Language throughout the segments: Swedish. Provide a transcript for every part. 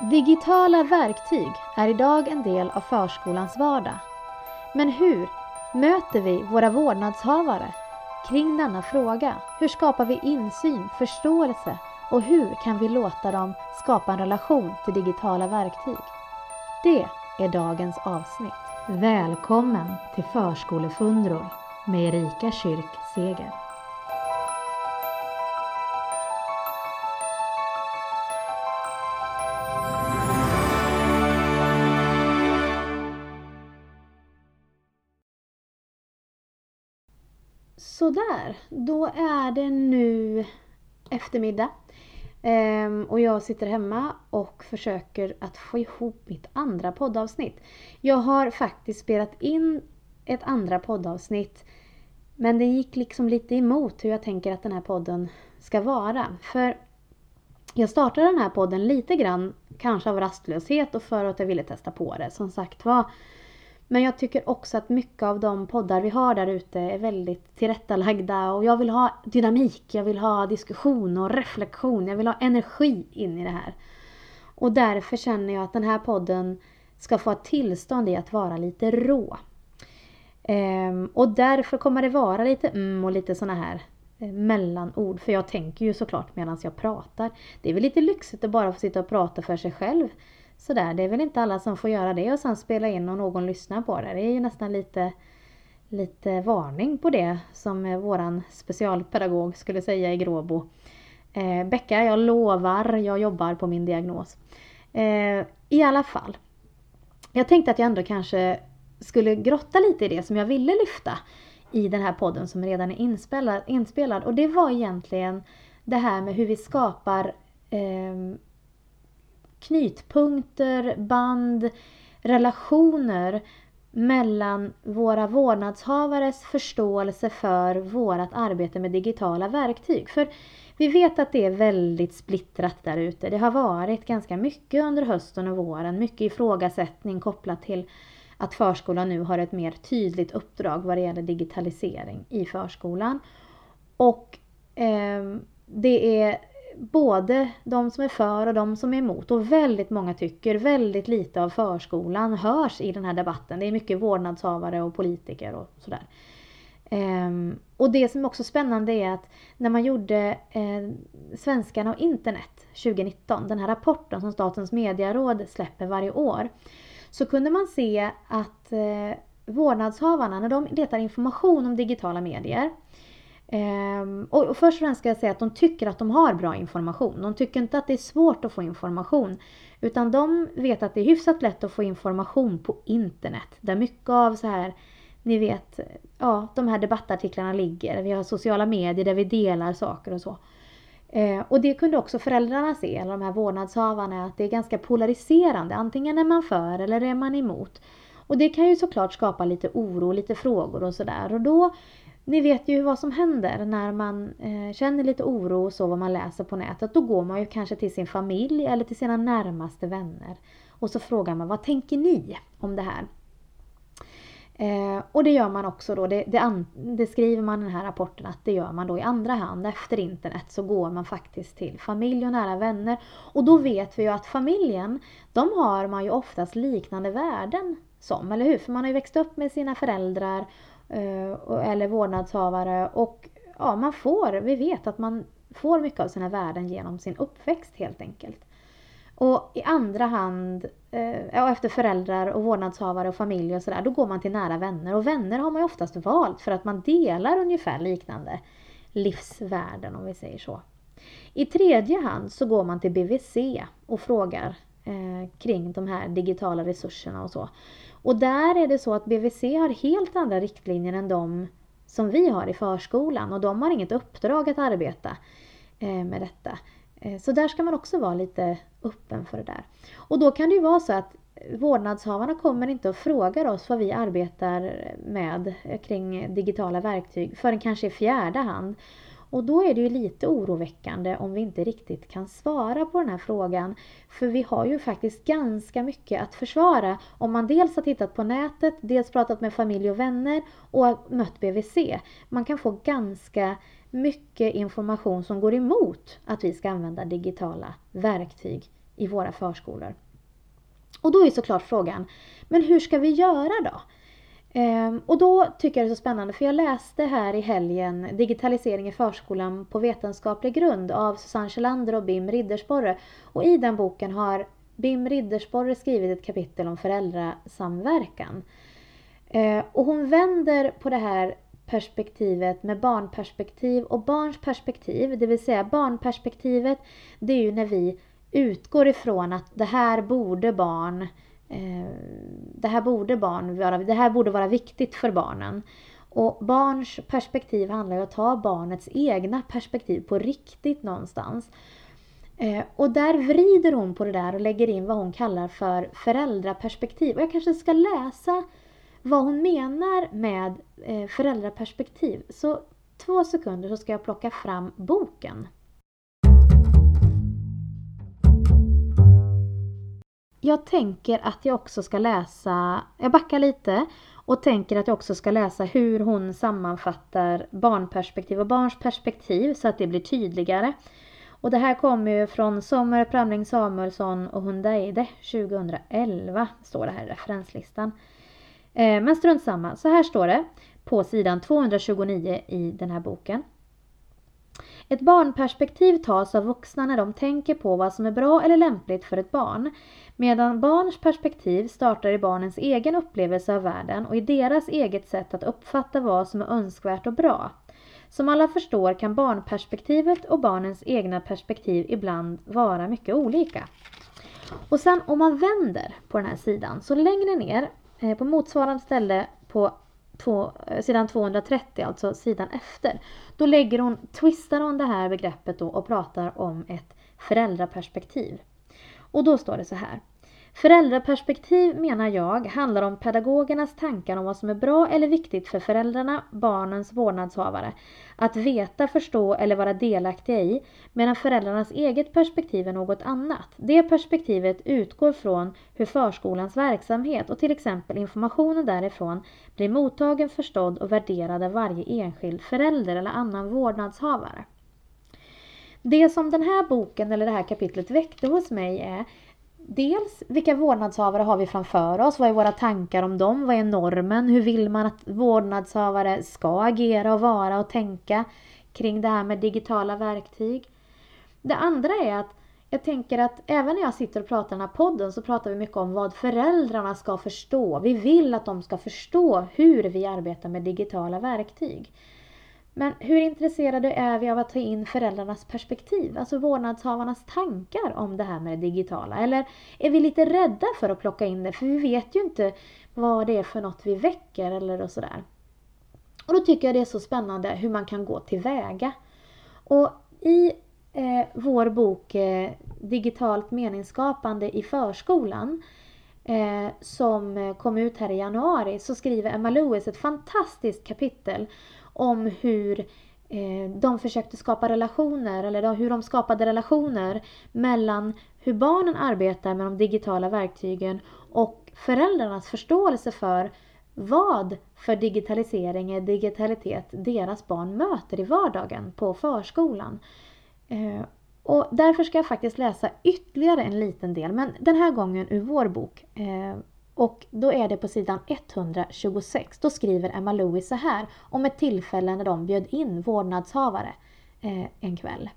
Digitala verktyg är idag en del av förskolans vardag. Men hur möter vi våra vårdnadshavare kring denna fråga? Hur skapar vi insyn, förståelse och hur kan vi låta dem skapa en relation till digitala verktyg? Det är dagens avsnitt. Välkommen till Förskolefundror med Erika Kyrk Seger. Sådär, då är det nu eftermiddag. Ehm, och jag sitter hemma och försöker att få ihop mitt andra poddavsnitt. Jag har faktiskt spelat in ett andra poddavsnitt men det gick liksom lite emot hur jag tänker att den här podden ska vara. För jag startade den här podden lite grann, kanske av rastlöshet och för att jag ville testa på det. Som sagt var, men jag tycker också att mycket av de poddar vi har där ute är väldigt tillrättalagda och jag vill ha dynamik, jag vill ha diskussion och reflektion, jag vill ha energi in i det här. Och därför känner jag att den här podden ska få ett tillstånd i att vara lite rå. Ehm, och därför kommer det vara lite mm och lite såna här eh, mellanord. För jag tänker ju såklart medan jag pratar. Det är väl lite lyxigt att bara få sitta och prata för sig själv sådär. Det är väl inte alla som får göra det och sen spela in och någon lyssnar på det. Det är ju nästan lite, lite varning på det som eh, våran specialpedagog skulle säga i Gråbo. Eh, Becka, jag lovar, jag jobbar på min diagnos. Eh, I alla fall. Jag tänkte att jag ändå kanske skulle grotta lite i det som jag ville lyfta i den här podden som redan är inspelad. inspelad. Och det var egentligen det här med hur vi skapar eh, knytpunkter, band, relationer mellan våra vårdnadshavares förståelse för vårt arbete med digitala verktyg. För vi vet att det är väldigt splittrat där ute. Det har varit ganska mycket under hösten och våren, mycket ifrågasättning kopplat till att förskolan nu har ett mer tydligt uppdrag vad det gäller digitalisering i förskolan. Och eh, det är både de som är för och de som är emot. Och väldigt många tycker väldigt lite av förskolan hörs i den här debatten. Det är mycket vårdnadshavare och politiker och sådär. Um, och det som är också spännande är att när man gjorde eh, Svenskarna och internet 2019, den här rapporten som Statens medieråd släpper varje år, så kunde man se att eh, vårdnadshavarna, när de letar information om digitala medier, Um, och först och främst ska jag säga att de tycker att de har bra information. De tycker inte att det är svårt att få information. Utan de vet att det är hyfsat lätt att få information på internet. Där mycket av så här, ni vet, ja, de här debattartiklarna ligger. Vi har sociala medier där vi delar saker och så. Eh, och det kunde också föräldrarna se, eller de här vårdnadshavarna, att det är ganska polariserande. Antingen är man för eller är man emot. Och det kan ju såklart skapa lite oro, lite frågor och sådär. Och då ni vet ju vad som händer när man eh, känner lite oro och så vad man läser på nätet. Då går man ju kanske till sin familj eller till sina närmaste vänner. Och så frågar man vad tänker ni om det här? Eh, och det gör man också då, det, det, det, skriver man i den här rapporten att det gör man då i andra hand. Efter internet så går man faktiskt till familj och nära vänner. Och då vet vi ju att familjen, de har man ju oftast liknande värden som, eller hur? För man har ju växt upp med sina föräldrar Eh, eller vårdnadshavare och ja, man får, vi vet att man får mycket av sina värden genom sin uppväxt helt enkelt. Och i andra hand, eh, efter föräldrar och vårdnadshavare och familj och sådär, då går man till nära vänner. Och vänner har man ju oftast valt för att man delar ungefär liknande livsvärden om vi säger så. I tredje hand så går man till BVC och frågar kring de här digitala resurserna och så. Och där är det så att BVC har helt andra riktlinjer än de som vi har i förskolan och de har inget uppdrag att arbeta eh, med detta. Eh, så där ska man också vara lite öppen för det där. Och då kan det ju vara så att vårdnadshavarna kommer inte och frågar oss vad vi arbetar med eh, kring digitala verktyg förrän kanske i fjärde hand. Och då är det ju lite oroväckande om vi inte riktigt kan svara på den här frågan. För vi har ju faktiskt ganska mycket att försvara om man dels har tittat på nätet, dels pratat med familj och vänner och mött BVC. Man kan få ganska mycket information som går emot att vi ska använda digitala verktyg i våra förskolor. Och då är såklart frågan, men hur ska vi göra då? Ehm, och då tycker jag det är så spännande för jag läste här i helgen Digitalisering i förskolan på vetenskaplig grund av Susanne Kjellander och Bim Riddersporre. Och i den boken har Bim Riddersporre skrivit ett kapitel om föräldrasamverkan. Ehm, och hon vänder på det här perspektivet med barnperspektiv och barns perspektiv. Det vill säga barnperspektivet det är ju när vi utgår ifrån att det här borde barn eh, Eh, det här borde barn vara, det här borde vara viktigt för barnen. Och barns perspektiv handlar ju om att ta barnets egna perspektiv på riktigt någonstans. Eh, och där vrider hon på det där och lägger in vad hon kallar för föräldraperspektiv. Och jag kanske ska läsa vad hon menar med eh, föräldraperspektiv. Så två sekunder så ska jag plocka fram boken. Jag tänker att jag också ska läsa, jag backar lite och tänker att jag också ska läsa hur hon sammanfattar barnperspektiv och barns perspektiv så att det blir tydligare. Och det här kommer ju från Sommer Pramling Samuelsson och Hundaide 2011, står det här i referenslistan. Eh, men strunt samma, så här står det på sidan 229 i den här boken. Ett barnperspektiv tas av vuxna när de tänker på vad som är bra eller lämpligt för ett barn. Medan barns perspektiv startar i barnens egen upplevelse av världen och i deras eget sätt att uppfatta vad som är önskvärt och bra. Som alla förstår kan barnperspektivet och barnens egna perspektiv ibland vara mycket olika. Och sen om man vänder på den här sidan, så längre ner eh, på motsvarande ställe på två, eh, sidan 230, alltså sidan efter, då lägger hon, twistar hon det här begreppet då och pratar om ett föräldraperspektiv. Och då står det så här. Föräldraperspektiv menar jag handlar om pedagogernas tankar om vad som är bra eller viktigt för föräldrarna, barnens vårdnadshavare, att veta, förstå eller vara delaktiga i, medan föräldrarnas eget perspektiv är något annat. Det perspektivet utgår från hur förskolans verksamhet och till exempel informationen därifrån blir mottagen, förstådd och värderad av varje enskild förälder eller annan vårdnadshavare. Det som den här boken eller det här kapitlet väckte hos mig är dels vilka vårdnadshavare har vi framför oss? Vad är våra tankar om dem? Vad är normen? Hur vill man att vårdnadshavare ska agera och vara och tänka kring det här med digitala verktyg? Det andra är att jag tänker att även när jag sitter och pratar i den här podden så pratar vi mycket om vad föräldrarna ska förstå. Vi vill att de ska förstå hur vi arbetar med digitala verktyg. Men hur intresserade är vi av att ta in föräldrarnas perspektiv, alltså vårdnadshavarnas tankar om det här med det digitala? Eller är vi lite rädda för att plocka in det, för vi vet ju inte vad det är för något vi väcker eller och sådär. Och då tycker jag det är så spännande hur man kan gå tillväga. Och i eh, vår bok eh, Digitalt meningsskapande i förskolan eh, som kom ut här i januari så skriver Emma Lewis ett fantastiskt kapitel om hur eh, de försökte skapa relationer, eller hur de skapade relationer mellan hur barnen arbetar med de digitala verktygen och föräldrarnas förståelse för vad för digitalisering är digitalitet deras barn möter i vardagen på förskolan. Eh, och därför ska jag faktiskt läsa ytterligare en liten del, men den här gången ur vår bok. Eh, och då är det på sidan 126. Då skriver Emma Lewis så här om ett tillfälle när de bjöd in vårdnadshavare eh, en kväll.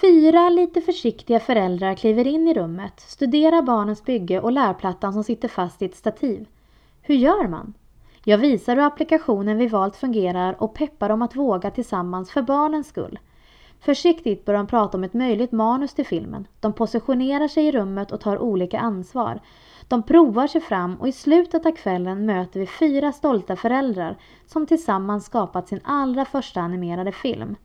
Fyra lite försiktiga föräldrar kliver in i rummet, studerar barnens bygge och lärplattan som sitter fast i ett stativ. Hur gör man? Jag visar hur applikationen vi valt fungerar och peppar dem att våga tillsammans för barnens skull. Försiktigt börjar de prata om ett möjligt manus till filmen. De positionerar sig i rummet och tar olika ansvar. De provar sig fram och i slutet av kvällen möter vi fyra stolta föräldrar som tillsammans skapat sin allra första animerade film.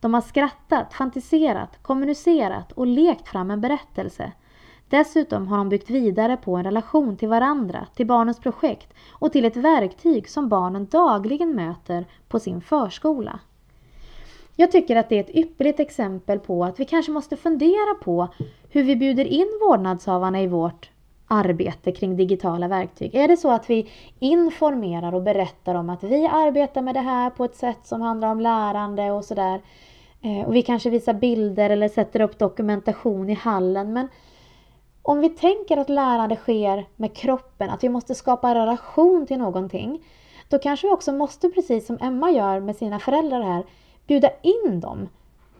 De har skrattat, fantiserat, kommunicerat och lekt fram en berättelse. Dessutom har de byggt vidare på en relation till varandra, till barnens projekt och till ett verktyg som barnen dagligen möter på sin förskola. Jag tycker att det är ett ypperligt exempel på att vi kanske måste fundera på hur vi bjuder in vårdnadshavarna i vårt arbete kring digitala verktyg. Är det så att vi informerar och berättar om att vi arbetar med det här på ett sätt som handlar om lärande och sådär. Eh, och vi kanske visar bilder eller sätter upp dokumentation i hallen. Men om vi tänker att lärande sker med kroppen, att vi måste skapa en relation till någonting. Då kanske vi också måste, precis som Emma gör med sina föräldrar här, bjuda in dem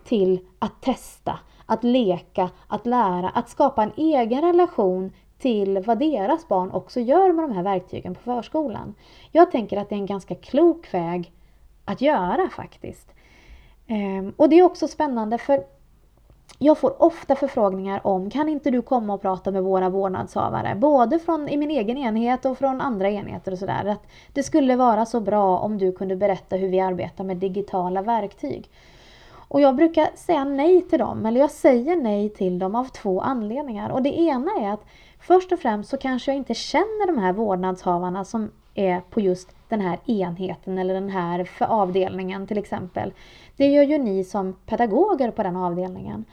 till att testa, att leka, att lära, att skapa en egen relation till vad deras barn också gör med de här verktygen på förskolan. Jag tänker att det är en ganska klok väg att göra faktiskt. Ehm, och det är också spännande för jag får ofta förfrågningar om kan inte du komma och prata med våra vårdnadshavare? Både från i min egen enhet och från andra enheter och sådär. Att det skulle vara så bra om du kunde berätta hur vi arbetar med digitala verktyg. Och jag brukar säga nej till dem, eller jag säger nej till dem av två anledningar. Och det ena är att först och främst så kanske jag inte känner de här vårdnadshavarna som är på just den här enheten eller den här avdelningen till exempel. Det gör ju ni som pedagoger på den avdelningen.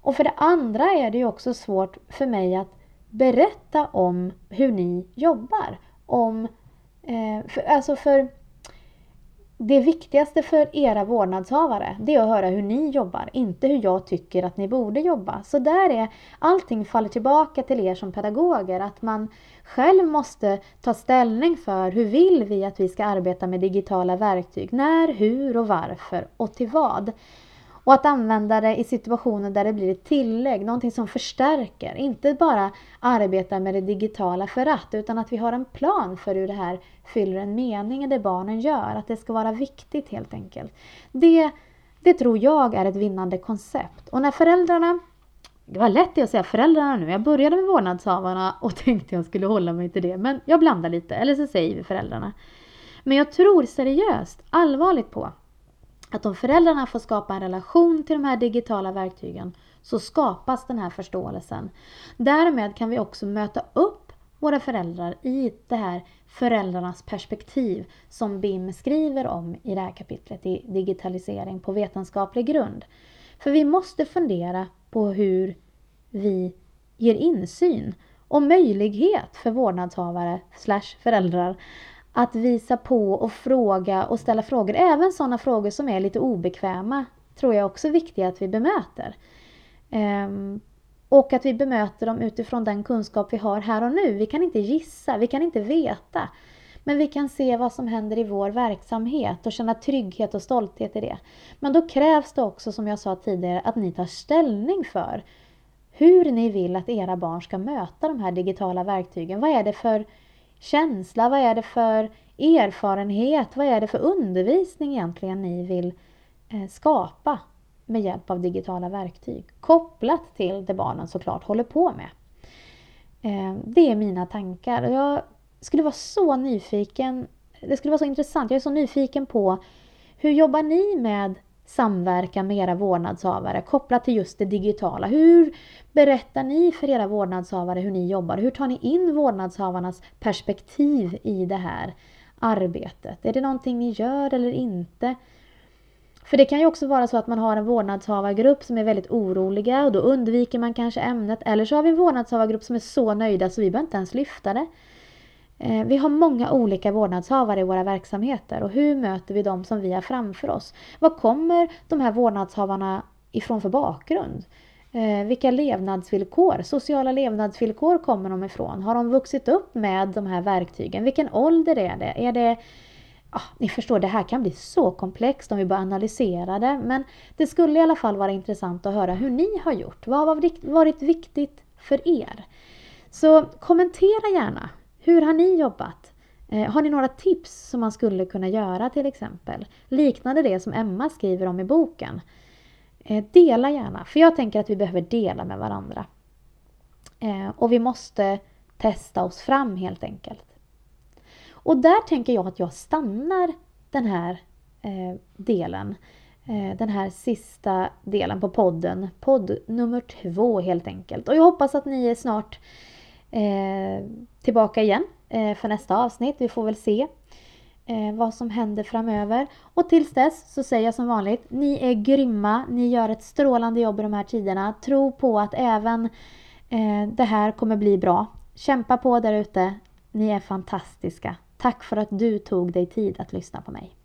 Och för det andra är det ju också svårt för mig att berätta om hur ni jobbar. Om, eh, för, alltså för det viktigaste för era vårdnadshavare, det är att höra hur ni jobbar, inte hur jag tycker att ni borde jobba. Så där är allting faller tillbaka till er som pedagoger, att man själv måste ta ställning för hur vill vi att vi ska arbeta med digitala verktyg, när, hur och varför och till vad. Och att använda det i situationer där det blir ett tillägg, någonting som förstärker. Inte bara arbeta med det digitala för att, utan att vi har en plan för hur det här fyller en mening i det barnen gör. Att det ska vara viktigt helt enkelt. Det, det tror jag är ett vinnande koncept. Och när föräldrarna det var lätt att säga föräldrarna nu. Jag började med vårdnadshavarna och tänkte jag skulle hålla mig till det. Men jag blandar lite, eller så säger vi föräldrarna. Men jag tror seriöst, allvarligt på att om föräldrarna får skapa en relation till de här digitala verktygen så skapas den här förståelsen. Därmed kan vi också möta upp våra föräldrar i det här föräldrarnas perspektiv som BIM skriver om i det här kapitlet i digitalisering på vetenskaplig grund. För vi måste fundera på hur vi ger insyn och möjlighet för vårdnadshavare slash föräldrar att visa på och fråga och ställa frågor. Även sådana frågor som är lite obekväma tror jag också är viktiga att vi bemöter. Um, och att vi bemöter dem utifrån den kunskap vi har här och nu. Vi kan inte gissa, vi kan inte veta. Men vi kan se vad som händer i vår verksamhet och känna trygghet och stolthet i det. Men då krävs det också, som jag sa tidigare, att ni tar ställning för hur ni vill att era barn ska möta de här digitala verktygen. Vad är det för känsla? Vad är det för erfarenhet? Vad är det för undervisning egentligen ni vill eh, skapa med hjälp av digitala verktyg? Kopplat till det barnen såklart håller på med. Eh, det är mina tankar. Jag skulle vara så nyfiken. Det skulle vara så intressant. Jag är så nyfiken på hur jobbar ni med samverkan med era vårdnadshavare kopplat till just det digitala? Hur berättar ni för era vårdnadshavare hur ni jobbar? Hur tar ni in vårdnadshavarnas perspektiv i det här arbetet? Är det någonting ni gör eller inte? För det kan ju också vara så att man har en vårdnadshavargrupp som är väldigt oroliga och då undviker man kanske ämnet. Eller så har vi en vårdnadshavargrupp som är så nöjda så vi behöver inte ens lyfta det. Eh, vi har många olika vårdnadshavare i våra verksamheter och hur möter vi dem som vi har framför oss? Vad kommer de här vårdnadshavarna ifrån för bakgrund? Eh, vilka levnadsvillkor, sociala levnadsvillkor kommer de ifrån? Har de vuxit upp med de här verktygen? Vilken ålder är det? Är det ah, ni förstår, det här kan bli så komplext om vi bara analysera det. Men det skulle i alla fall vara intressant att höra hur ni har gjort. Vad har varit viktigt för er? Så kommentera gärna hur har ni jobbat? Eh, har ni några tips som man skulle kunna göra till exempel? Liknande det som Emma skriver om i boken. Eh, dela gärna, för jag tänker att vi behöver dela med varandra. Eh, och vi måste testa oss fram helt enkelt. Och där tänker jag att jag stannar den här eh, delen. Eh, den här sista delen på podden. Podd nummer två helt enkelt. Och jag hoppas att ni är snart eh, tillbaka igen eh, för nästa avsnitt. Vi får väl se eh, vad som händer framöver. Och tills dess så säger jag som vanligt, ni är grymma, ni gör ett strålande jobb i de här tiderna. Tro på att även eh, det här kommer bli bra. Kämpa på där ute. Ni är fantastiska. Tack för att du tog dig tid att lyssna på mig.